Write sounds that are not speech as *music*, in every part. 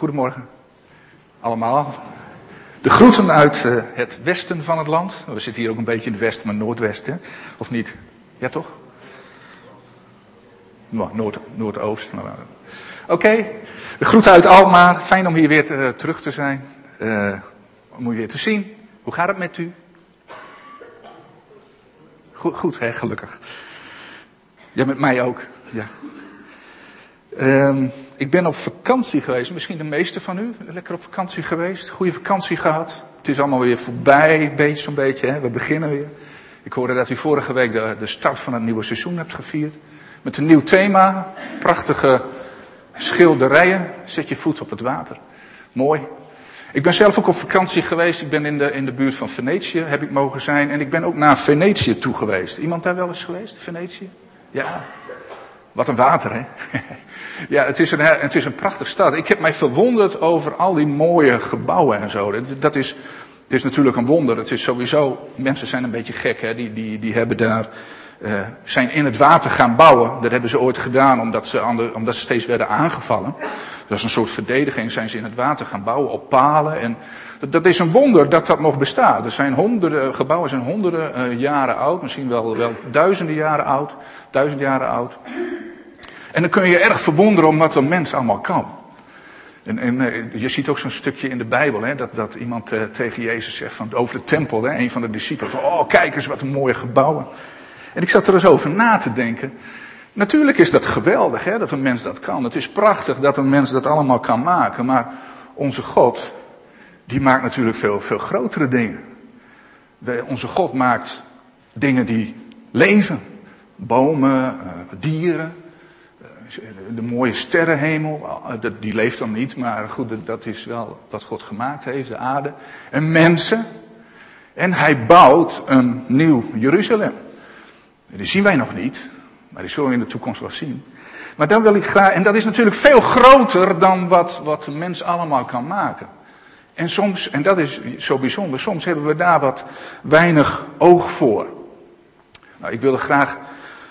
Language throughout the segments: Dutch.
Goedemorgen. Allemaal. De groeten uit uh, het westen van het land. We zitten hier ook een beetje in het westen, maar noordwesten. Of niet? Ja, toch? Nou, noord, noordoost. Oké. Okay. De groeten uit Alkmaar. Fijn om hier weer te, uh, terug te zijn. Uh, om u weer te zien. Hoe gaat het met u? Goed, goed hè, gelukkig. Ja, met mij ook. Ja. Um, ik ben op vakantie geweest, misschien de meeste van u. Lekker op vakantie geweest, goede vakantie gehad. Het is allemaal weer voorbij, beetje zo'n beetje, hè? we beginnen weer. Ik hoorde dat u vorige week de, de start van het nieuwe seizoen hebt gevierd. Met een nieuw thema, prachtige schilderijen. Zet je voet op het water. Mooi. Ik ben zelf ook op vakantie geweest. Ik ben in de, in de buurt van Venetië, heb ik mogen zijn. En ik ben ook naar Venetië toe geweest. Iemand daar wel eens geweest, Venetië? Ja. Wat een water, hè? *laughs* ja, het is, een, het is een prachtige stad. Ik heb mij verwonderd over al die mooie gebouwen en zo. Dat is, het is natuurlijk een wonder. Het is sowieso, mensen zijn een beetje gek, hè? Die, die, die hebben daar, uh, zijn in het water gaan bouwen. Dat hebben ze ooit gedaan omdat ze, omdat ze steeds werden aangevallen. Dat is een soort verdediging, zijn ze in het water gaan bouwen op palen. En dat, is een wonder dat dat nog bestaat. Er zijn honderden, gebouwen zijn honderden uh, jaren oud, misschien wel, wel duizenden jaren oud, duizend jaren oud. En dan kun je je erg verwonderen om wat een mens allemaal kan. En, en je ziet ook zo'n stukje in de Bijbel, hè, dat, dat iemand uh, tegen Jezus zegt van, over de tempel, hè, een van de discipelen, van, oh kijk eens wat een mooie gebouwen. En ik zat er eens over na te denken. Natuurlijk is dat geweldig, hè, dat een mens dat kan. Het is prachtig dat een mens dat allemaal kan maken, maar onze God, die maakt natuurlijk veel, veel grotere dingen. Onze God maakt dingen die leven. Bomen, uh, dieren, de mooie sterrenhemel, die leeft dan niet, maar goed, dat is wel wat God gemaakt heeft, de aarde. En mensen. En hij bouwt een nieuw Jeruzalem. Die zien wij nog niet, maar die zullen we in de toekomst wel zien. Maar dan wil ik graag, en dat is natuurlijk veel groter dan wat, wat een mens allemaal kan maken. En soms, en dat is zo bijzonder, soms hebben we daar wat weinig oog voor. Nou, ik wilde graag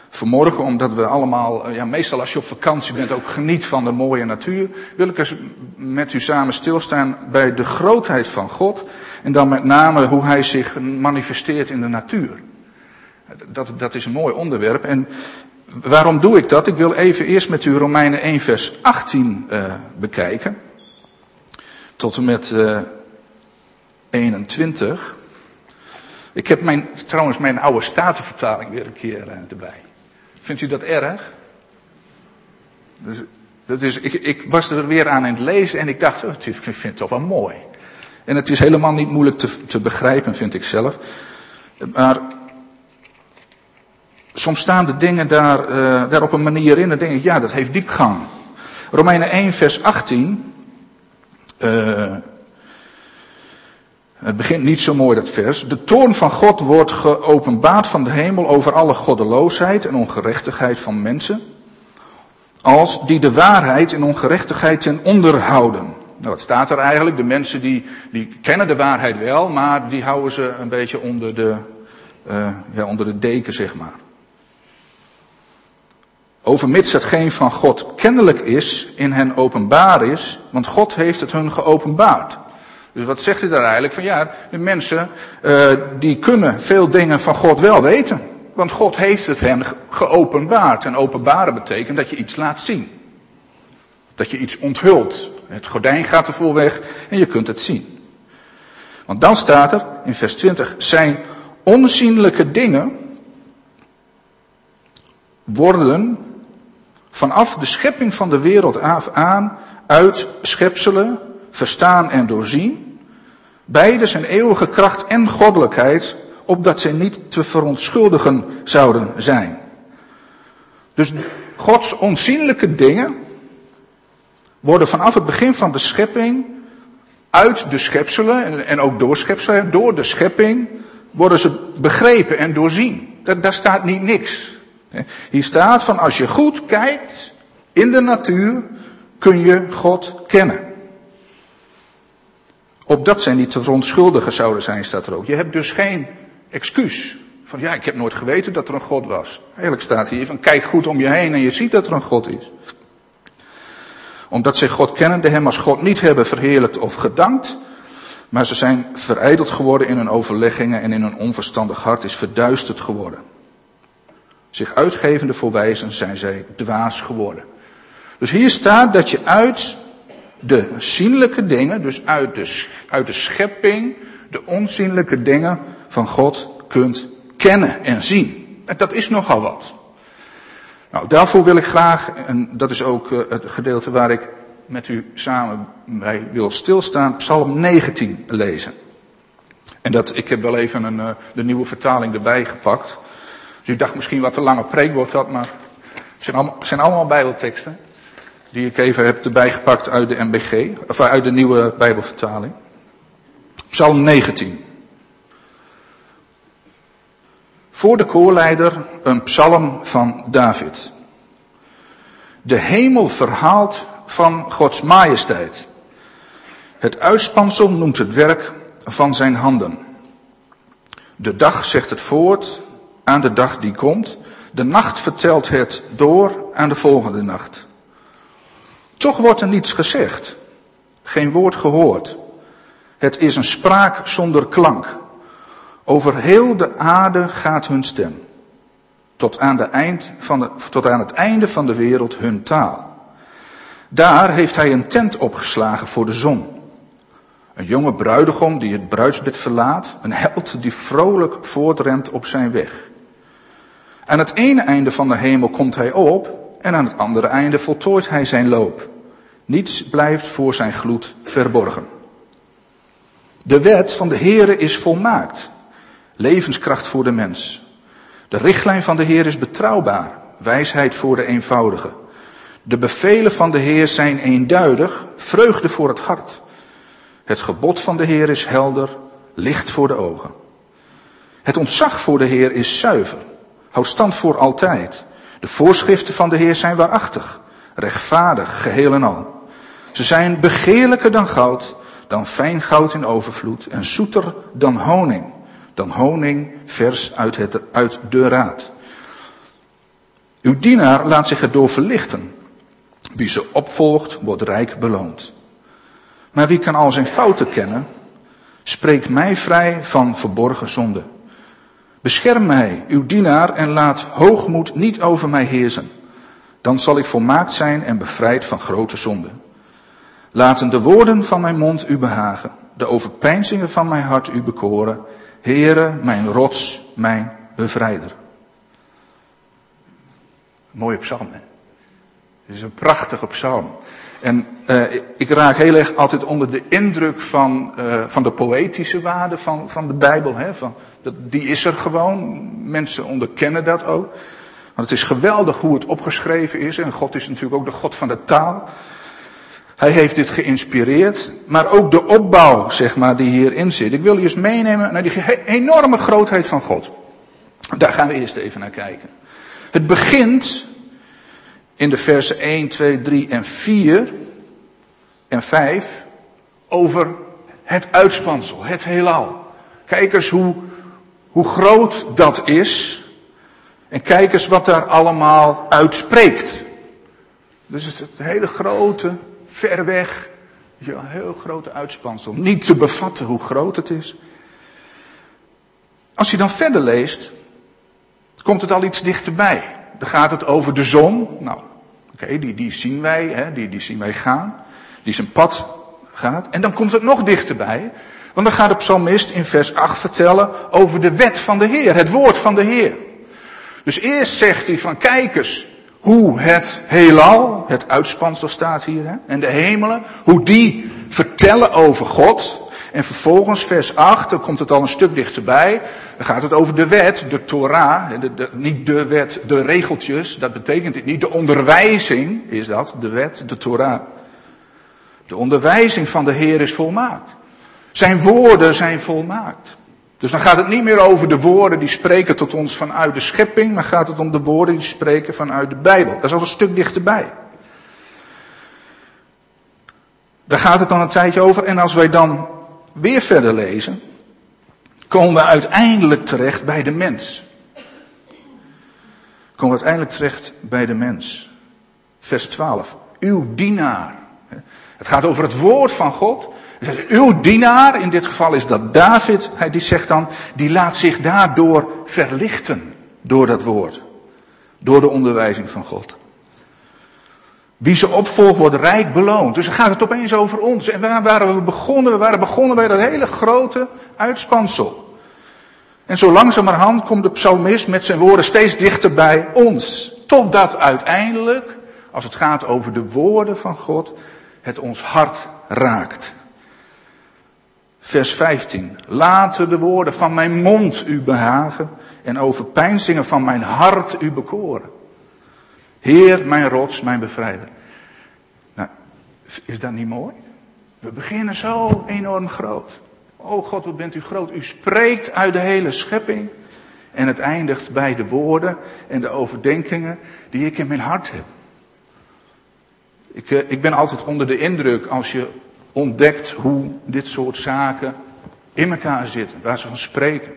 vanmorgen, omdat we allemaal, ja, meestal als je op vakantie bent, ook geniet van de mooie natuur, wil ik eens met u samen stilstaan bij de grootheid van God. En dan met name hoe hij zich manifesteert in de natuur. Dat, dat is een mooi onderwerp. En waarom doe ik dat? Ik wil even eerst met u Romeinen 1 vers 18 uh, bekijken. Tot en met uh, 21. Ik heb mijn, trouwens mijn oude statenvertaling weer een keer erbij. Vindt u dat erg? Dus, dat is, ik, ik, was er weer aan in het lezen en ik dacht, oh, ik vind het toch wel mooi. En het is helemaal niet moeilijk te, te begrijpen, vind ik zelf. Maar soms staan de dingen daar, uh, daar op een manier in en denk ik, ja, dat heeft diepgang. Romeinen 1, vers 18. Uh, het begint niet zo mooi dat vers. De toorn van God wordt geopenbaard van de hemel over alle goddeloosheid en ongerechtigheid van mensen. Als die de waarheid en ongerechtigheid ten onder houden. Nou, wat staat er eigenlijk? De mensen die, die kennen de waarheid wel, maar die houden ze een beetje onder de, uh, ja, onder de deken, zeg maar. Overmits hetgeen van God kennelijk is, in hen openbaar is, want God heeft het hun geopenbaard. Dus wat zegt hij daar eigenlijk? Van ja, de mensen uh, die kunnen veel dingen van God wel weten. Want God heeft het hen geopenbaard. En openbaren betekent dat je iets laat zien. Dat je iets onthult. Het gordijn gaat ervoor weg en je kunt het zien. Want dan staat er in vers 20, zijn onzienlijke dingen worden vanaf de schepping van de wereld af aan uit schepselen verstaan en doorzien. Beide zijn eeuwige kracht en goddelijkheid, opdat zij niet te verontschuldigen zouden zijn. Dus Gods onzienlijke dingen worden vanaf het begin van de schepping uit de schepselen en ook door schepselen, door de schepping, worden ze begrepen en doorzien. Daar, daar staat niet niks. Hier staat van als je goed kijkt in de natuur, kun je God kennen. Opdat zij niet te verontschuldigen zouden zijn, staat er ook. Je hebt dus geen excuus. Van ja, ik heb nooit geweten dat er een God was. Eigenlijk staat hier van kijk goed om je heen en je ziet dat er een God is. Omdat zij God kennende hem als God niet hebben verheerlijkt of gedankt, maar ze zijn verijdeld geworden in hun overleggingen en in hun onverstandig hart is verduisterd geworden. Zich uitgevende voor wijzen zijn zij dwaas geworden. Dus hier staat dat je uit de zienlijke dingen, dus uit de, uit de schepping, de onzienlijke dingen van God kunt kennen en zien. En dat is nogal wat. Nou, daarvoor wil ik graag, en dat is ook eh, het gedeelte waar ik met u samen bij wil stilstaan, Psalm 19 lezen. En dat, ik heb wel even een, uh, de nieuwe vertaling erbij gepakt. Dus u dacht misschien wat te lange preek wordt dat, maar het zijn allemaal, zijn allemaal bijbelteksten. Die ik even heb erbij gepakt uit de MBG, of uit de nieuwe bijbelvertaling. Psalm 19. Voor de koorleider een psalm van David. De hemel verhaalt van Gods majesteit. Het uitspansel noemt het werk van zijn handen. De dag zegt het voort aan de dag die komt. De nacht vertelt het door aan de volgende nacht. Toch wordt er niets gezegd. Geen woord gehoord. Het is een spraak zonder klank. Over heel de aarde gaat hun stem. Tot aan, de eind van de, tot aan het einde van de wereld hun taal. Daar heeft hij een tent opgeslagen voor de zon. Een jonge bruidegom die het bruidsbed verlaat. Een held die vrolijk voortrent op zijn weg. Aan het ene einde van de hemel komt hij op en aan het andere einde voltooit hij zijn loop. Niets blijft voor zijn gloed verborgen. De wet van de Heere is volmaakt. Levenskracht voor de mens. De richtlijn van de Heer is betrouwbaar. Wijsheid voor de eenvoudige. De bevelen van de Heer zijn eenduidig. Vreugde voor het hart. Het gebod van de Heer is helder. Licht voor de ogen. Het ontzag voor de Heer is zuiver. Houd stand voor altijd. De voorschriften van de Heer zijn waarachtig. Rechtvaardig, geheel en al. Ze zijn begeerlijker dan goud, dan fijn goud in overvloed en zoeter dan honing dan honing vers uit, het, uit de raad. Uw dienaar laat zich erdoor verlichten. Wie ze opvolgt, wordt rijk beloond. Maar wie kan al zijn fouten kennen? Spreek mij vrij van verborgen zonde. Bescherm mij, uw dienaar, en laat hoogmoed niet over mij heersen. Dan zal ik volmaakt zijn en bevrijd van grote zonde. Laten de woorden van mijn mond u behagen, de overpeinzingen van mijn hart u bekoren Heere, mijn rots, mijn bevrijder. Mooie psalm, hè? Het is een prachtige psalm. En uh, ik raak heel erg altijd onder de indruk van, uh, van de poëtische waarde van, van de Bijbel. Hè? Van, die is er gewoon. Mensen onderkennen dat ook. Want het is geweldig hoe het opgeschreven is. En God is natuurlijk ook de God van de taal. Hij heeft dit geïnspireerd, maar ook de opbouw, zeg maar, die hierin zit. Ik wil je eens meenemen naar die enorme grootheid van God. Daar gaan we eerst even naar kijken. Het begint in de versen 1, 2, 3 en 4 en 5 over het uitspansel, het heelal. Kijk eens hoe, hoe groot dat is. En kijk eens wat daar allemaal uitspreekt. Dus het, hele grote ver weg. Een heel grote uitspansel. Niet te bevatten hoe groot het is. Als je dan verder leest, komt het al iets dichterbij. Dan gaat het over de zon. Nou, oké, die, die zien wij, hè, die, die zien wij gaan. Die zijn pad gaat. En dan komt het nog dichterbij. Want dan gaat de psalmist in vers 8 vertellen over de wet van de Heer, het woord van de Heer. Dus eerst zegt hij van kijk eens, hoe het heelal, het uitspansel staat hier, hè, en de hemelen, hoe die vertellen over God. En vervolgens, vers 8, dan komt het al een stuk dichterbij. Dan gaat het over de wet, de Torah. De, niet de wet, de regeltjes, dat betekent het niet. De onderwijzing is dat, de wet, de Torah. De onderwijzing van de Heer is volmaakt. Zijn woorden zijn volmaakt. Dus dan gaat het niet meer over de woorden die spreken tot ons vanuit de schepping, maar gaat het om de woorden die spreken vanuit de Bijbel. Dat is al een stuk dichterbij. Daar gaat het dan een tijdje over. En als wij dan weer verder lezen, komen we uiteindelijk terecht bij de mens. Komen we uiteindelijk terecht bij de mens. Vers 12. uw dienaar. Het gaat over het woord van God. Uw dienaar, in dit geval is dat David, hij die zegt dan, die laat zich daardoor verlichten door dat woord. Door de onderwijzing van God. Wie ze opvolgt wordt rijk beloond. Dus dan gaat het opeens over ons. En waar waren we begonnen? We waren begonnen bij dat hele grote uitspansel. En zo langzamerhand komt de psalmist met zijn woorden steeds dichter bij ons. Totdat uiteindelijk, als het gaat over de woorden van God, het ons hart raakt. Vers 15. Laten de woorden van mijn mond u behagen en overpeinzingen van mijn hart u bekoren. Heer, mijn rots, mijn bevrijder. Nou, is dat niet mooi? We beginnen zo enorm groot. Oh God, wat bent u groot. U spreekt uit de hele schepping. En het eindigt bij de woorden en de overdenkingen die ik in mijn hart heb. Ik, eh, ik ben altijd onder de indruk als je ontdekt hoe dit soort zaken in elkaar zitten, waar ze van spreken.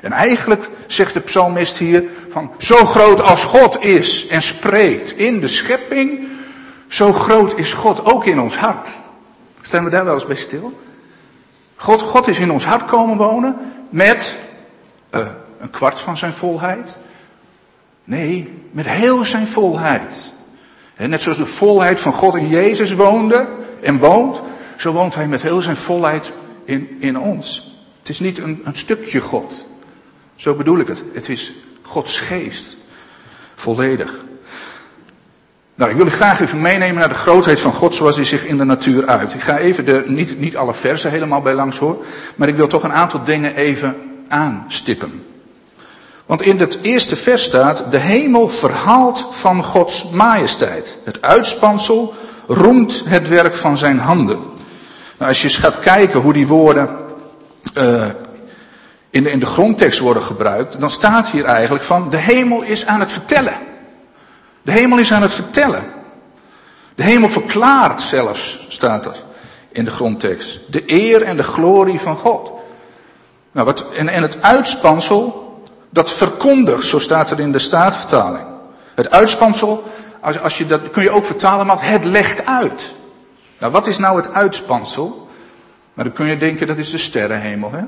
En eigenlijk zegt de psalmist hier van zo groot als God is en spreekt in de schepping, zo groot is God ook in ons hart. Staan we daar wel eens bij stil? God, God is in ons hart komen wonen met uh, een kwart van zijn volheid. Nee, met heel zijn volheid. Net zoals de volheid van God in Jezus woonde en woont, zo woont hij met heel zijn volheid in, in ons. Het is niet een, een stukje God. Zo bedoel ik het. Het is Gods geest. Volledig. Nou, ik wil u graag even meenemen naar de grootheid van God zoals hij zich in de natuur uit. Ik ga even de, niet, niet alle versen helemaal bij langs hoor, maar ik wil toch een aantal dingen even aanstippen. Want in het eerste vers staat, de hemel verhaalt van Gods majesteit. Het uitspansel roemt het werk van zijn handen. Nou, als je gaat kijken hoe die woorden uh, in, de, in de grondtekst worden gebruikt, dan staat hier eigenlijk van de hemel is aan het vertellen. De hemel is aan het vertellen. De hemel verklaart zelfs, staat er in de grondtekst. De eer en de glorie van God. Nou, wat, en, en het uitspansel, dat verkondigt, zo staat er in de Staatvertaling. Het uitspansel, als, als je dat kun je ook vertalen, maar het legt uit. Nou, wat is nou het uitspansel? Nou, dan kun je denken dat is de sterrenhemel. Hè?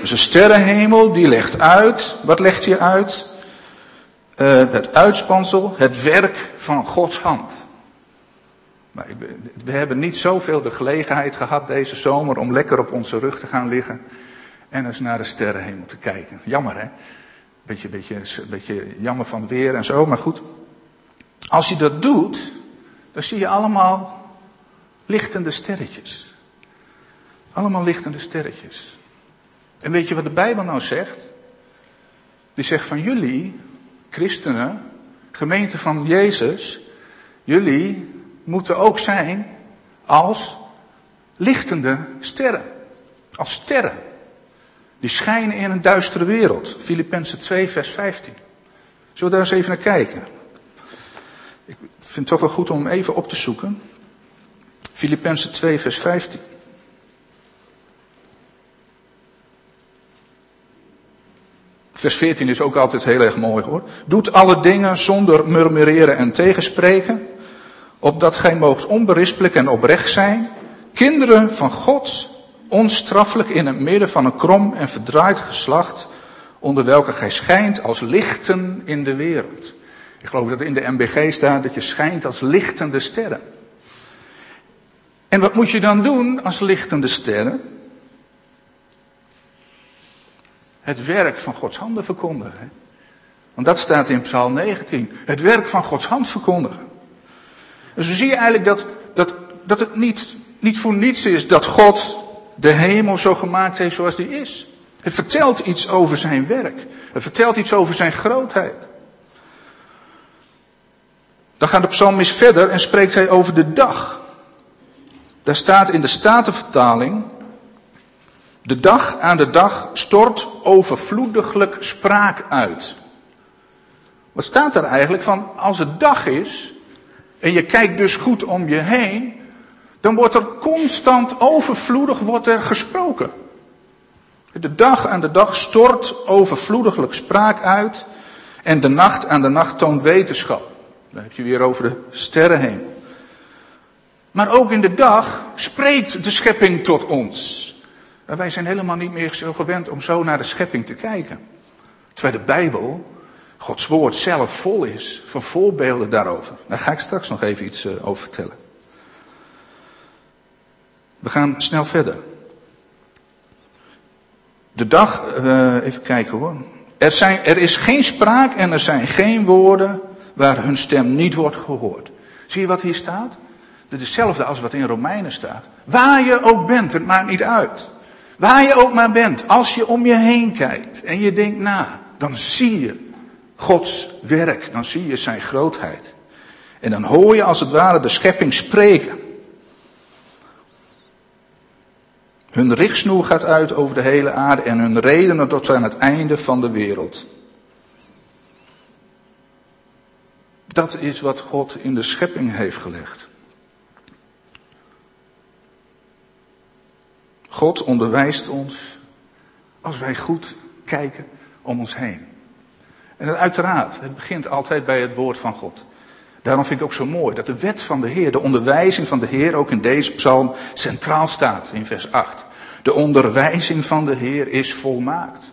Dus een sterrenhemel die legt uit. Wat legt hij uit? Uh, het uitspansel, het werk van Gods hand. Maar we hebben niet zoveel de gelegenheid gehad deze zomer om lekker op onze rug te gaan liggen en eens naar de sterrenhemel te kijken. Jammer hè? Beetje, beetje, beetje jammer van weer en zo, maar goed. Als je dat doet, dan zie je allemaal lichtende sterretjes. Allemaal lichtende sterretjes. En weet je wat de Bijbel nou zegt? Die zegt van jullie, christenen, gemeente van Jezus, jullie moeten ook zijn als lichtende sterren. Als sterren. Die schijnen in een duistere wereld. Filippenzen 2, vers 15. Zullen we daar eens even naar kijken? Ik vind het toch wel goed om even op te zoeken. Filippenzen 2, vers 15. Vers 14 is ook altijd heel erg mooi hoor. Doet alle dingen zonder murmureren en tegenspreken, opdat gij moogt onberispelijk en oprecht zijn, kinderen van God, onstraffelijk in het midden van een krom en verdraaid geslacht, onder welke gij schijnt als lichten in de wereld. Ik geloof dat in de MBG staat dat je schijnt als lichtende sterren. En wat moet je dan doen als lichtende sterren? het werk van Gods handen verkondigen. Want dat staat in Psalm 19. Het werk van Gods hand verkondigen. Dus zo zie je eigenlijk dat, dat, dat het niet, niet voor niets is dat God de hemel zo gemaakt heeft zoals die is. Het vertelt iets over zijn werk. Het vertelt iets over zijn grootheid. Dan gaat de psalmist verder en spreekt hij over de dag. Daar staat in de Statenvertaling de dag aan de dag stort overvloediglijk spraak uit. Wat staat er eigenlijk van, als het dag is, en je kijkt dus goed om je heen, dan wordt er constant overvloedig wordt er gesproken. De dag aan de dag stort overvloediglijk spraak uit en de nacht aan de nacht toont wetenschap. Dan heb je weer over de sterrenhemel. Maar ook in de dag spreekt de schepping tot ons. En wij zijn helemaal niet meer zo gewend om zo naar de schepping te kijken. Terwijl de Bijbel, Gods woord zelf vol is van voorbeelden daarover. Daar ga ik straks nog even iets eh, over vertellen. We gaan snel verder. De dag, uh, even kijken hoor. Er, zijn, er is geen spraak en er zijn geen woorden waar hun stem niet wordt gehoord. Zie je wat hier staat? Dat is hetzelfde als wat in Romeinen staat. Waar je ook bent, het maakt niet uit. Waar je ook maar bent, als je om je heen kijkt en je denkt na, dan zie je Gods werk, dan zie je zijn grootheid. En dan hoor je als het ware de schepping spreken. Hun richtsnoer gaat uit over de hele aarde en hun redenen tot aan het einde van de wereld. Dat is wat God in de schepping heeft gelegd. God onderwijst ons als wij goed kijken om ons heen. En uiteraard, het begint altijd bij het woord van God. Daarom vind ik ook zo mooi dat de wet van de Heer, de onderwijzing van de Heer ook in deze psalm centraal staat in vers 8. De onderwijzing van de Heer is volmaakt.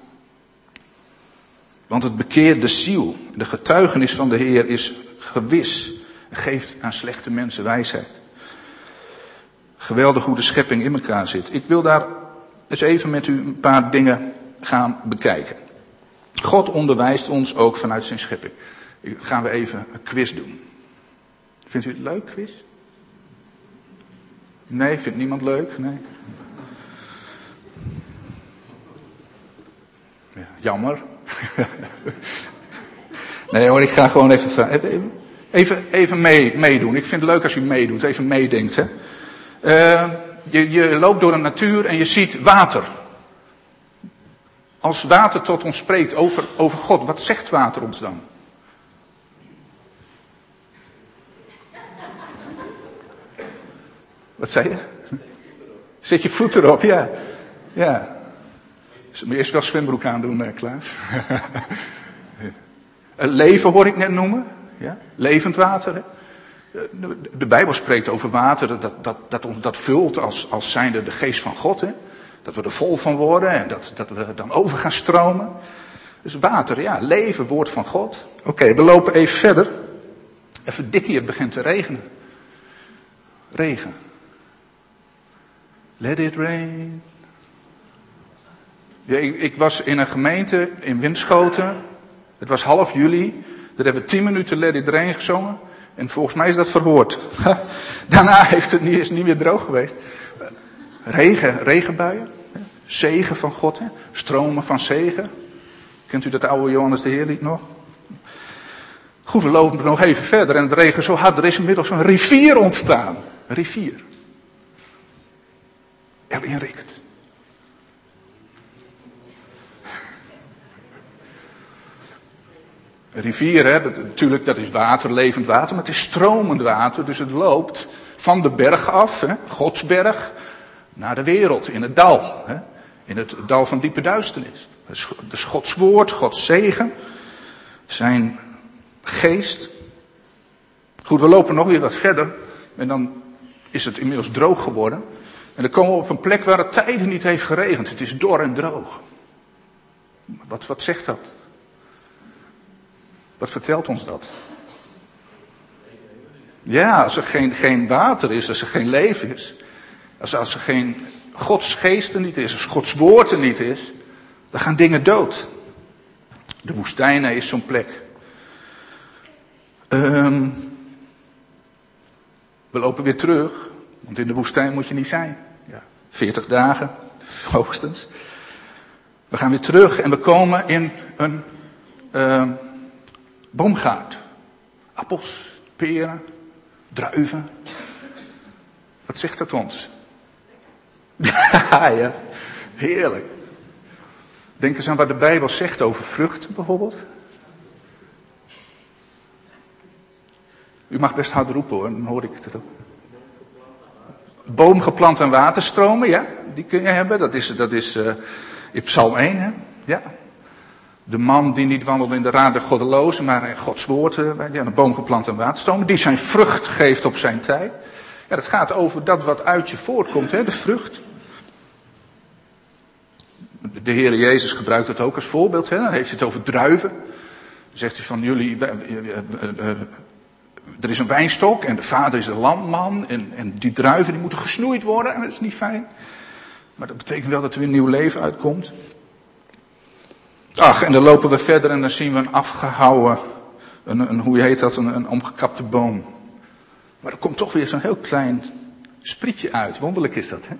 Want het bekeert de ziel. De getuigenis van de Heer is gewis. Geeft aan slechte mensen wijsheid. Geweldig hoe de schepping in elkaar zit. Ik wil daar eens even met u een paar dingen gaan bekijken. God onderwijst ons ook vanuit zijn schepping. Gaan we even een quiz doen. Vindt u het leuk, quiz? Nee, vindt niemand leuk? Nee. Ja, jammer. *laughs* nee hoor, ik ga gewoon even, even, even mee, meedoen. Ik vind het leuk als u meedoet, even meedenkt. Hè. Uh, je, je loopt door de natuur en je ziet water. Als water tot ons spreekt over, over God, wat zegt water ons dan? Wat zei je? Zet je voet erop, ja. Ja. Eerst wel zwembroek aandoen, eh, Klaas. *laughs* Leven hoor ik net noemen. Ja? Levend water. De Bijbel spreekt over water dat, dat, dat ons dat vult als, als zijnde de geest van God. Hè? Dat we er vol van worden en dat, dat we dan over gaan stromen. Dus water, ja, leven, woord van God. Oké, we lopen even verder. Even dikkie, het begint te regenen. Regen. Let it rain. Ja, ik, ik, was in een gemeente in Winschoten. Het was half juli. Daar hebben we tien minuten Let It Rain gezongen. En volgens mij is dat verhoord. Daarna het niet, is niet meer droog geweest. Regen, regenbuien. Zegen van God. Hè? Stromen van zegen. Kent u dat oude Johannes de Heer lied nog? Goed, we lopen nog even verder en het regen zo hard. Er is inmiddels een rivier ontstaan. Een rivier. Erin rekent. Rivier, hè, natuurlijk, dat is water, levend water, maar het is stromend water, dus het loopt van de berg af, hè, Godsberg, naar de wereld, in het dal. Hè, in het dal van diepe duisternis. Dus Gods woord, Gods zegen, zijn geest. Goed, we lopen nog weer wat verder en dan is het inmiddels droog geworden. En dan komen we op een plek waar het tijden niet heeft geregend. Het is dor en droog. Wat, wat zegt dat? Wat vertelt ons dat? Ja, als er geen, geen water is, als er geen leven is, als, als er geen Gods geest er niet is, als Gods woord er niet is, dan gaan dingen dood. De woestijnen is zo'n plek. Um, we lopen weer terug, want in de woestijn moet je niet zijn. Ja, 40 dagen, *laughs* hoogstens. We gaan weer terug en we komen in een uh, boomgaard. Appels, peren, druiven. Wat zegt dat ons? *laughs* ja, heerlijk. Denk eens aan wat de Bijbel zegt over vruchten bijvoorbeeld. U mag best hard roepen hoor, dan hoor ik het ook. Boom geplant aan waterstromen, ja, die kun je hebben. Dat is, dat is uh, in Psalm 1, hè? ja. De man die niet wandelt in de raad der goddelozen, maar in Gods woord, uh, ja, een boom geplant aan waterstromen, die zijn vrucht geeft op zijn tijd. Ja, dat gaat over dat wat uit je voortkomt, hè, de vrucht. De Heer Jezus gebruikt dat ook als voorbeeld. Hè? Dan heeft hij het over druiven. Dan zegt hij van jullie, er is een wijnstok en de vader is de landman. En, en die druiven die moeten gesnoeid worden en dat is niet fijn. Maar dat betekent wel dat er weer nieuw leven uitkomt. Ach, en dan lopen we verder en dan zien we een afgehouwen, een, een hoe heet dat, een, een omgekapte boom. Maar er komt toch weer zo'n heel klein sprietje uit. Wonderlijk is dat, hè?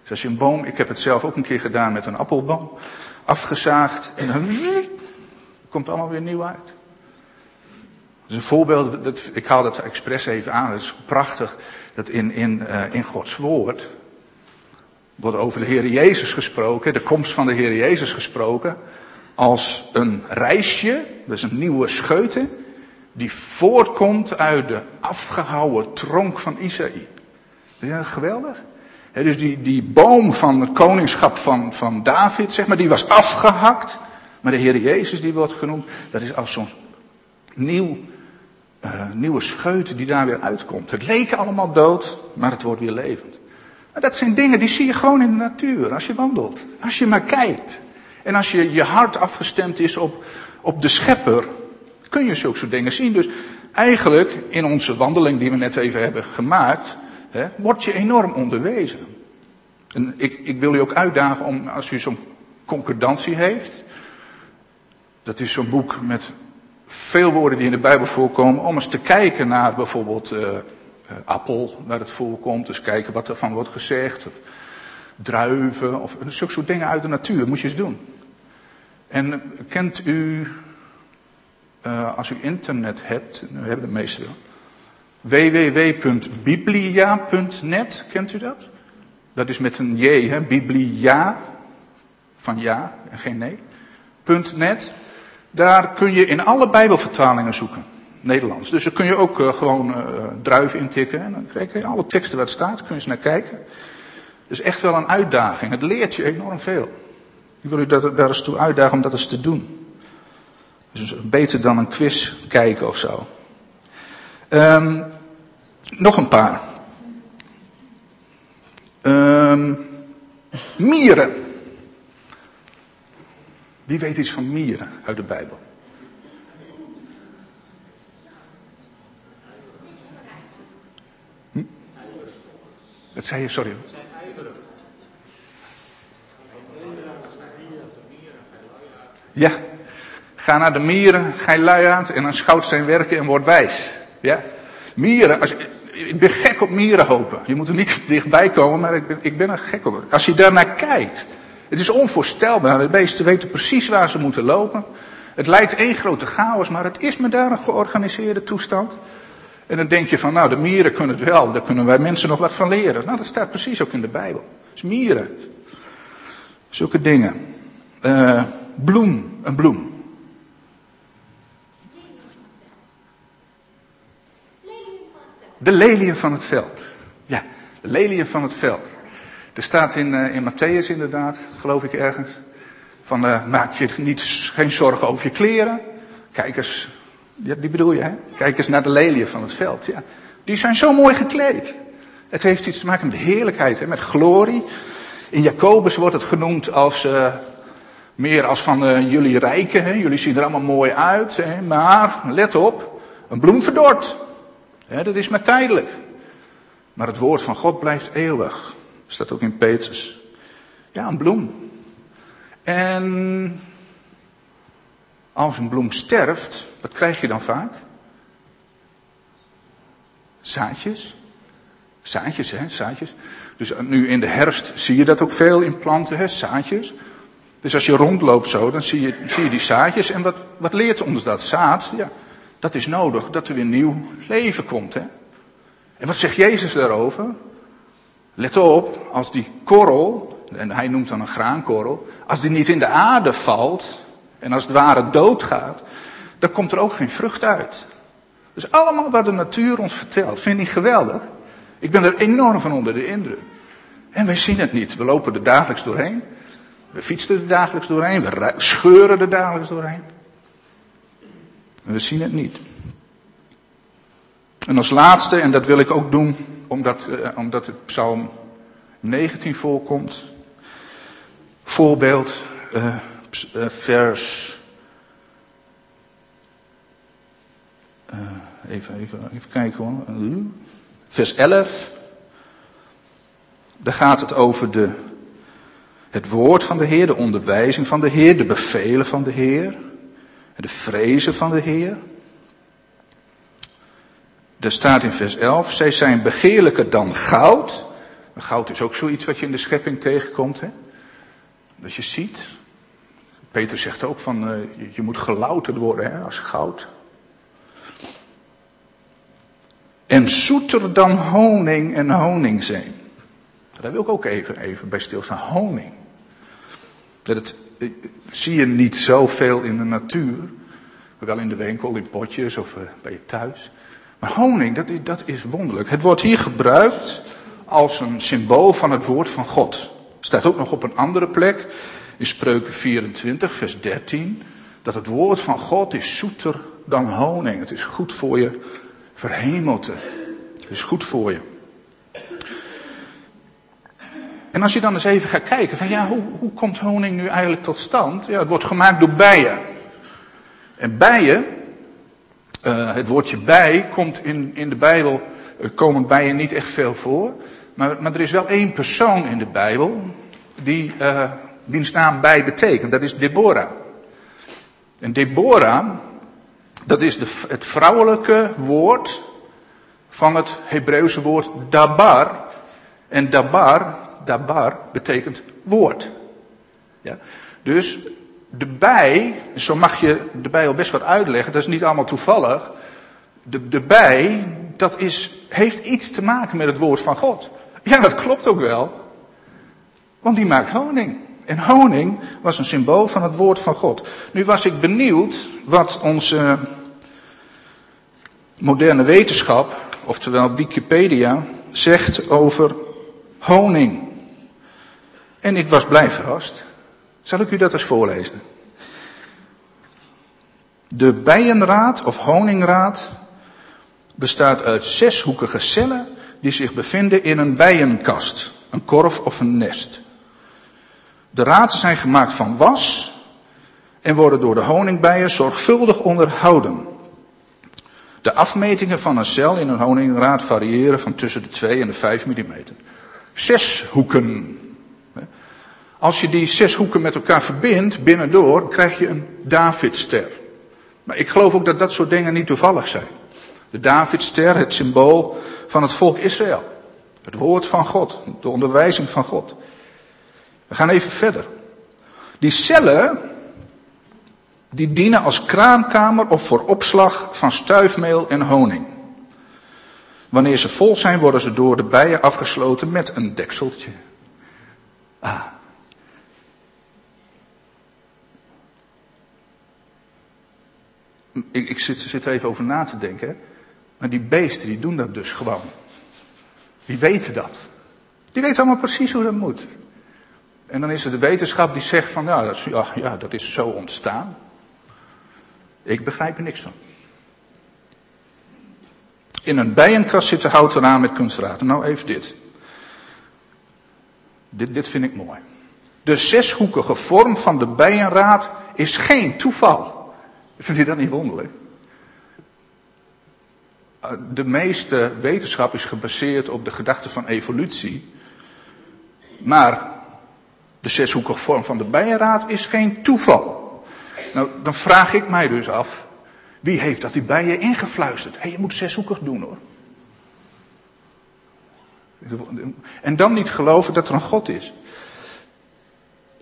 Dus als je een boom, ik heb het zelf ook een keer gedaan met een appelboom, afgezaagd en dan komt allemaal weer nieuw uit. Dat is een voorbeeld, dat, ik haal dat expres even aan, het is prachtig dat in, in, uh, in Gods woord wordt over de Heer Jezus gesproken, de komst van de Heer Jezus gesproken, als een reisje, dus een nieuwe scheute, die voortkomt uit de afgehouwen tronk van Isaïe. Is dat geweldig? dus die, die boom van het koningschap van, van David, zeg maar, die was afgehakt. Maar de Heer Jezus, die wordt genoemd, dat is als zo'n nieuw, uh, nieuwe scheut die daar weer uitkomt. Het leek allemaal dood, maar het wordt weer levend. Dat zijn dingen die zie je gewoon in de natuur, als je wandelt. Als je maar kijkt. En als je, je hart afgestemd is op, op de schepper, kun je zulke soort dingen zien. Dus eigenlijk in onze wandeling die we net even hebben gemaakt, hè, word je enorm onderwezen. En ik, ik wil u ook uitdagen om, als u zo'n concordantie heeft, dat is zo'n boek met veel woorden die in de Bijbel voorkomen, om eens te kijken naar bijvoorbeeld uh, appel, waar het voorkomt, dus kijken wat er van wordt gezegd, of druiven, of zulke soort dingen uit de natuur, moet je eens doen. En kent u, uh, als u internet hebt, we hebben de meeste wel, www.biblia.net, kent u dat? Dat is met een J, hè? Biblia, van ja en geen nee. .net. Daar kun je in alle Bijbelvertalingen zoeken. Nederlands. Dus daar kun je ook uh, gewoon uh, druiven intikken. En dan krijg je alle teksten waar het staat, kun je eens naar kijken. Dus echt wel een uitdaging. Het leert je enorm veel. Ik wil u daar, eens toe uitdagen om dat eens te doen. Dus beter dan een quiz kijken of zo. Um, nog een paar. Um, mieren. Wie weet iets van mieren uit de Bijbel? Hm? Dat zei je, sorry. Ja. Ga naar de mieren, ga lui uit en dan schout zijn werken en word wijs. Ja. Mieren, als, ik ben gek op mierenhopen. Je moet er niet *laughs* dichtbij komen, maar ik ben, ik ben er gek op. Als je daarnaar kijkt, het is onvoorstelbaar. De beesten weten precies waar ze moeten lopen. Het lijkt één grote chaos, maar het is me daar een georganiseerde toestand. En dan denk je van, nou, de mieren kunnen het wel, daar kunnen wij mensen nog wat van leren. Nou, dat staat precies ook in de Bijbel. Mieren. Zulke dingen. Uh, bloem, een bloem. De leliën van het veld. Ja, de leliën van het veld. Er staat in, uh, in Matthäus inderdaad, geloof ik ergens, van uh, maak je niet, geen zorgen over je kleren. Kijk eens, ja, die bedoel je hè? Kijk eens naar de leliën van het veld. Ja, die zijn zo mooi gekleed. Het heeft iets te maken met heerlijkheid, hè, met glorie. In Jacobus wordt het genoemd als uh, meer als van uh, jullie rijken. Hè? Jullie zien er allemaal mooi uit. Hè? Maar let op, een bloem verdort. Hè, dat is maar tijdelijk. Maar het woord van God blijft eeuwig. Dat staat ook in Petrus. Ja, een bloem. En als een bloem sterft, wat krijg je dan vaak? Zaadjes. Zaadjes, hè, zaadjes. Dus nu in de herfst zie je dat ook veel in planten, hè, zaadjes. Dus als je rondloopt zo, dan zie je, zie je die zaadjes. En wat, wat leert ons dat zaad? Ja, dat is nodig, dat er weer nieuw leven komt. Hè? En wat zegt Jezus daarover? Let op, als die korrel, en hij noemt dan een graankorrel, als die niet in de aarde valt en als het ware doodgaat, dan komt er ook geen vrucht uit. Dus allemaal wat de natuur ons vertelt, vind ik geweldig. Ik ben er enorm van onder de indruk. En wij zien het niet. We lopen er dagelijks doorheen. We fietsen er dagelijks doorheen. We scheuren er dagelijks doorheen. En we zien het niet. En als laatste, en dat wil ik ook doen omdat, uh, omdat het Psalm 19 voorkomt. Voorbeeld, uh, vers. even, even, even kijken hoor. Vers 11. Daar gaat het over de, het woord van de Heer, de onderwijzing van de Heer, de bevelen van de Heer, de vrezen van de Heer. Er staat in vers 11, zij zijn begeerlijker dan goud. Goud is ook zoiets wat je in de schepping tegenkomt. Hè? Dat je ziet. Peter zegt ook van, uh, je moet gelouterd worden hè, als goud. En zoeter dan honing en honingzeem. Daar wil ik ook even, even bij stilstaan. Honing. Dat eh, zie je niet zoveel in de natuur. Wel in de winkel, in potjes of uh, bij je thuis. Maar honing, dat is, dat is wonderlijk. Het wordt hier gebruikt als een symbool van het woord van God. Staat ook nog op een andere plek, in Spreuken 24, vers 13, dat het woord van God is zoeter dan honing. Het is goed voor je verhemelte. Het is goed voor je. En als je dan eens even gaat kijken van ja, hoe, hoe komt honing nu eigenlijk tot stand? Ja, het wordt gemaakt door bijen. En bijen, uh, het woordje bij komt in, in de Bijbel, uh, komen bijen niet echt veel voor. Maar, maar er is wel één persoon in de Bijbel die, uh, wiens naam bij betekent. Dat is Deborah. En Deborah, dat is de, het vrouwelijke woord van het Hebreeuwse woord dabar. En dabar, dabar betekent woord. Ja? Dus de bij, zo mag je de bij al best wat uitleggen, dat is niet allemaal toevallig. De, de bij, dat is, heeft iets te maken met het woord van God. Ja, dat klopt ook wel. Want die maakt honing. En honing was een symbool van het woord van God. Nu was ik benieuwd wat onze moderne wetenschap, oftewel Wikipedia, zegt over honing. En ik was blij verrast. Zal ik u dat eens voorlezen? De bijenraad of honingraad bestaat uit zeshoekige cellen die zich bevinden in een bijenkast, een korf of een nest. De raten zijn gemaakt van was en worden door de honingbijen zorgvuldig onderhouden. De afmetingen van een cel in een honingraad variëren van tussen de 2 en de 5 mm. Zes hoeken. Als je die zes hoeken met elkaar verbindt, binnendoor, krijg je een Davidster. Maar ik geloof ook dat dat soort dingen niet toevallig zijn. De Davidster, het symbool van het volk Israël. Het woord van God, de onderwijzing van God. We gaan even verder. Die cellen, die dienen als kraamkamer of voor opslag van stuifmeel en honing. Wanneer ze vol zijn, worden ze door de bijen afgesloten met een dekseltje. Ah. Ik, ik zit, zit, er even over na te denken. Maar die beesten die doen dat dus gewoon. Die weten dat. Die weten allemaal precies hoe dat moet. En dan is er de wetenschap die zegt van ja, dat is, ja, dat is zo ontstaan. Ik begrijp er niks van. In een bijenkast zitten houten aan met kunstraten. Nou even dit. dit. Dit vind ik mooi. De zeshoekige vorm van de bijenraad is geen toeval. Vind je dat niet wonderlijk? De meeste wetenschap is gebaseerd op de gedachte van evolutie. Maar de zeshoekige vorm van de bijenraad is geen toeval. Nou, dan vraag ik mij dus af, wie heeft dat die bijen ingefluisterd? Hé, je moet zeshoekig doen hoor. En dan niet geloven dat er een God is.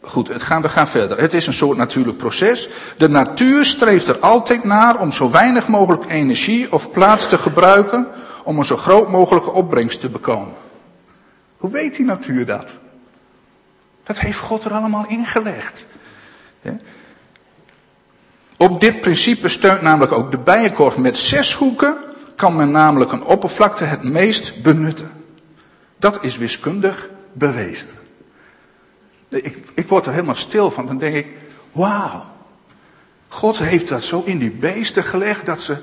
Goed, het gaan, we gaan verder. Het is een soort natuurlijk proces. De natuur streeft er altijd naar om zo weinig mogelijk energie of plaats te gebruiken om een zo groot mogelijke opbrengst te bekomen. Hoe weet die natuur dat? Dat heeft God er allemaal ingelegd. Op dit principe steunt namelijk ook de bijenkorf. Met zes hoeken kan men namelijk een oppervlakte het meest benutten. Dat is wiskundig bewezen. Ik, ik word er helemaal stil van. Dan denk ik, wauw. God heeft dat zo in die beesten gelegd dat ze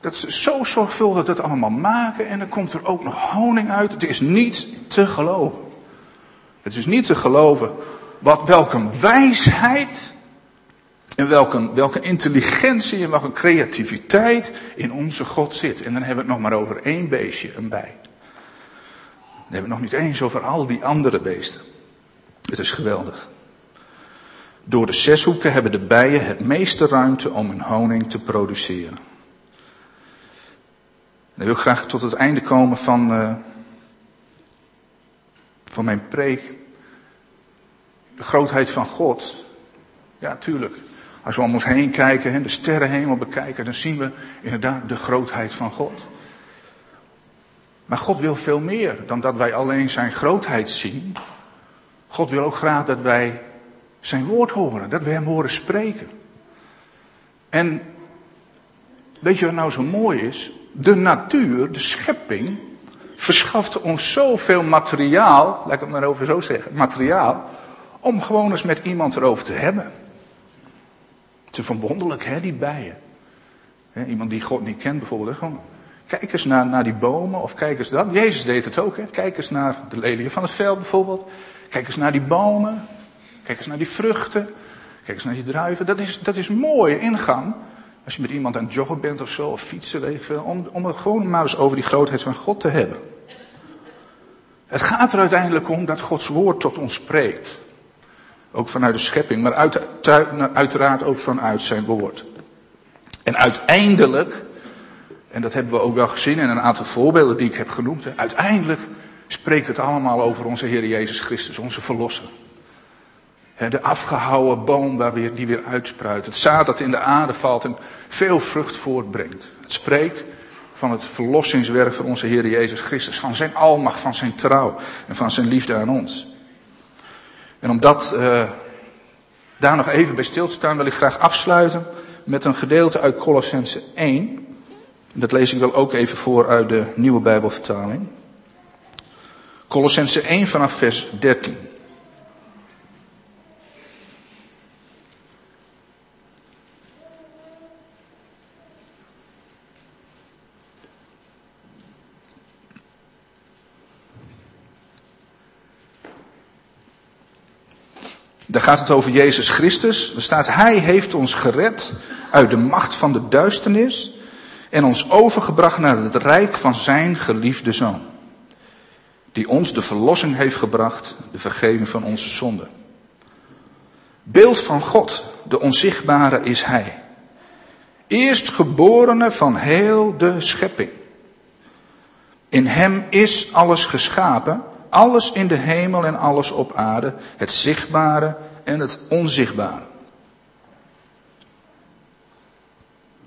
Dat ze zo zorgvuldig dat allemaal maken en dan komt er ook nog honing uit. Het is niet te geloven. Het is niet te geloven wat, welke wijsheid en welke, welke intelligentie en welke creativiteit in onze God zit. En dan hebben we het nog maar over één beestje, een bij. Dan hebben we het nog niet eens over al die andere beesten. Het is geweldig. Door de zeshoeken hebben de bijen het meeste ruimte om hun honing te produceren. Dan wil ik graag tot het einde komen van, uh, van mijn preek. De grootheid van God. Ja, tuurlijk. Als we om ons heen kijken, de sterrenhemel bekijken, dan zien we inderdaad de grootheid van God. Maar God wil veel meer dan dat wij alleen zijn grootheid zien. God wil ook graag dat wij zijn woord horen, dat we hem horen spreken. En weet je wat nou zo mooi is? De natuur, de schepping, verschaft ons zoveel materiaal, laat ik het maar over zo zeggen, materiaal, om gewoon eens met iemand erover te hebben. Te verwonderlijk, hè, die bijen. iemand die God niet kent bijvoorbeeld. Gewoon, kijk eens naar, naar die bomen of kijk eens dat. Jezus deed het ook. Hè. Kijk eens naar de leliën van het veld bijvoorbeeld. Kijk eens naar die bomen. Kijk eens naar die vruchten. Kijk eens naar die druiven. Dat is, dat is mooie ingang. Als je met iemand aan het joggen bent of zo, of fietsen, om, om het gewoon maar eens over die grootheid van God te hebben. Het gaat er uiteindelijk om dat Gods woord tot ons spreekt. Ook vanuit de schepping, maar uit, uiteraard ook vanuit zijn woord. En uiteindelijk, en dat hebben we ook wel gezien in een aantal voorbeelden die ik heb genoemd, uiteindelijk spreekt het allemaal over onze Heer Jezus Christus, onze Verlosser. De afgehouwen boom waar weer, die weer uitspruit. Het zaad dat in de aarde valt en veel vrucht voortbrengt. Het spreekt van het verlossingswerk van onze Heer Jezus Christus. Van zijn almacht, van zijn trouw en van zijn liefde aan ons. En om dat, uh, daar nog even bij stil te staan, wil ik graag afsluiten met een gedeelte uit Colossense 1. Dat lees ik wel ook even voor uit de nieuwe Bijbelvertaling. Colossense 1 vanaf vers 13. Daar gaat het over Jezus Christus. Er staat, Hij heeft ons gered uit de macht van de duisternis en ons overgebracht naar het rijk van Zijn geliefde Zoon. Die ons de verlossing heeft gebracht, de vergeving van onze zonden. Beeld van God, de onzichtbare is Hij. Eerstgeborene van heel de schepping. In Hem is alles geschapen alles in de hemel en alles op aarde, het zichtbare en het onzichtbare.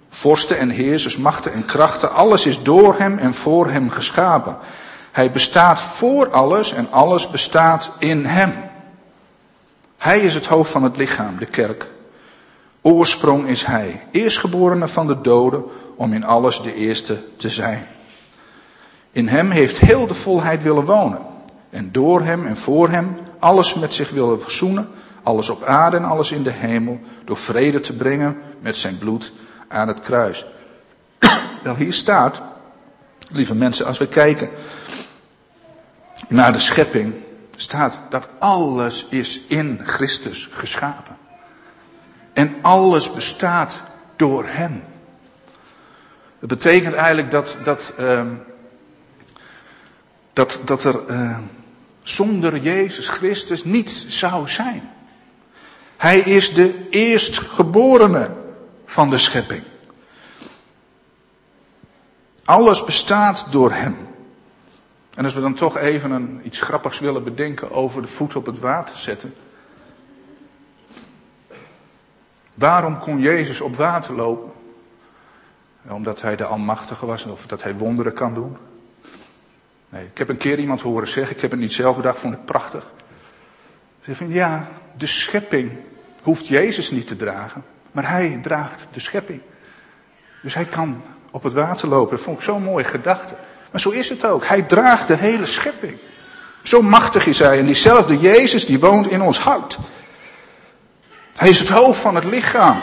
Vorsten en heersers, machten en krachten, alles is door hem en voor hem geschapen. Hij bestaat voor alles en alles bestaat in hem. Hij is het hoofd van het lichaam, de kerk. Oorsprong is hij, eerstgeborene van de doden, om in alles de eerste te zijn. In hem heeft heel de volheid willen wonen en door hem en voor hem alles met zich willen verzoenen, alles op aarde en alles in de hemel, door vrede te brengen met zijn bloed aan het kruis. *clears throat* Wel, hier staat, lieve mensen, als we kijken naar de schepping, staat dat alles is in Christus geschapen. En alles bestaat door Hem. Dat betekent eigenlijk dat, dat, uh, dat, dat er uh, zonder Jezus Christus niets zou zijn. Hij is de eerstgeborene van de schepping. Alles bestaat door Hem. En als we dan toch even een, iets grappigs willen bedenken over de voet op het water zetten. Waarom kon Jezus op water lopen? Omdat hij de Almachtige was of dat hij wonderen kan doen. Nee, ik heb een keer iemand horen zeggen, ik heb het niet zelf gedacht, vond ik prachtig. Ze van ja, de schepping hoeft Jezus niet te dragen, maar hij draagt de schepping. Dus hij kan op het water lopen. Dat vond ik zo'n mooie gedachte. Maar zo is het ook. Hij draagt de hele schepping. Zo machtig is hij. En diezelfde Jezus die woont in ons hart. Hij is het hoofd van het lichaam.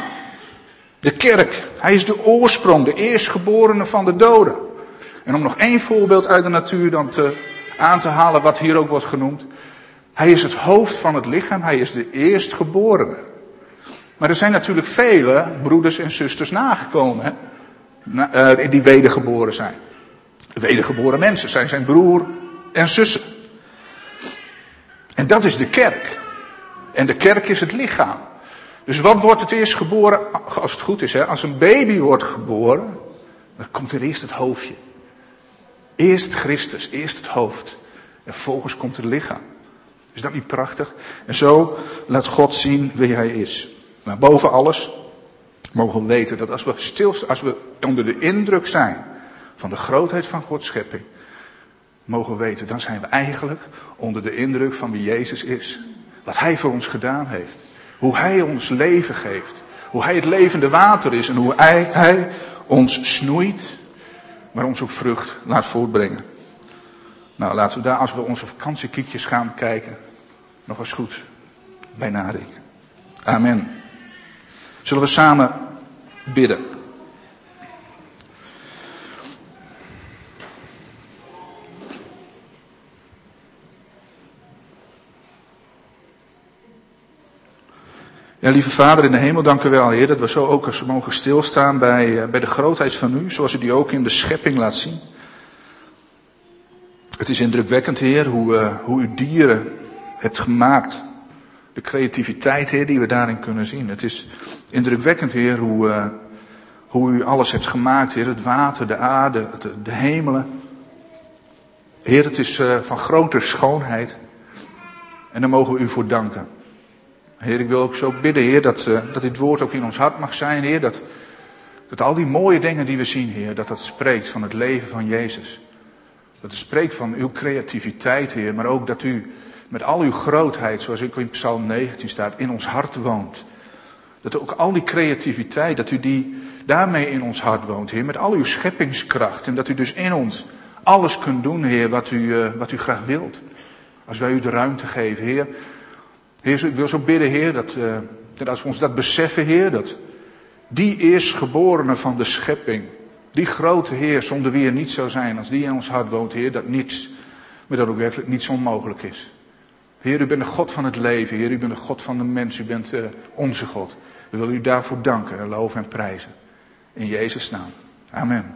De kerk, hij is de oorsprong, de eerstgeborene van de doden. En om nog één voorbeeld uit de natuur dan te, aan te halen, wat hier ook wordt genoemd. Hij is het hoofd van het lichaam, hij is de eerstgeborene. Maar er zijn natuurlijk vele broeders en zusters nagekomen, hè, eh, die wedergeboren zijn. Wedergeboren mensen zijn zijn broer en zussen. En dat is de kerk. En de kerk is het lichaam. Dus wat wordt het eerst geboren, als het goed is, hè? als een baby wordt geboren, dan komt er eerst het hoofdje. Eerst Christus, eerst het hoofd. En vervolgens komt het lichaam. Is dat niet prachtig? En zo laat God zien wie hij is. Maar boven alles mogen we weten dat als we stilstaan, als we onder de indruk zijn van de grootheid van Gods schepping, mogen we weten, dan zijn we eigenlijk onder de indruk van wie Jezus is. Wat Hij voor ons gedaan heeft. Hoe Hij ons leven geeft. Hoe Hij het levende water is en hoe hij ons snoeit, maar ons ook vrucht laat voortbrengen. Nou, laten we daar, als we onze vakantiekiekjes gaan kijken, nog eens goed bij nadenken. Amen. Zullen we samen bidden? Ja, lieve Vader in de hemel, dank u wel, Heer, dat we zo ook eens mogen stilstaan bij, eh, bij de grootheid van u, zoals u die ook in de schepping laat zien. Het is indrukwekkend, Heer, hoe, uh, hoe u dieren hebt gemaakt. De creativiteit, Heer, die we daarin kunnen zien. Het is indrukwekkend, Heer, hoe, uh, hoe u alles hebt gemaakt, Heer. Het water, de aarde, de, de hemelen. Heer, het is van grote schoonheid. En daar mogen we u voor danken. Heer, ik wil ook zo bidden, Heer, dat, uh, dat dit woord ook in ons hart mag zijn, Heer. Dat, dat al die mooie dingen die we zien, Heer, dat dat spreekt van het leven van Jezus. Dat het spreekt van uw creativiteit, Heer, maar ook dat u met al uw grootheid, zoals ook in Psalm 19 staat, in ons hart woont. Dat ook al die creativiteit, dat u die daarmee in ons hart woont, Heer, met al uw scheppingskracht. En dat u dus in ons alles kunt doen, Heer, wat u, uh, wat u graag wilt. Als wij u de ruimte geven, Heer. Heer, ik wil zo bidden, Heer, dat, uh, dat als we ons dat beseffen, Heer, dat die eerstgeborene van de schepping, die grote Heer, zonder wie er niet zou zijn, als die in ons hart woont, Heer, dat niets, maar dat ook werkelijk niets onmogelijk is. Heer, u bent de God van het leven, Heer, u bent de God van de mens, u bent uh, onze God. We willen u daarvoor danken en loven en prijzen. In Jezus' naam. Amen.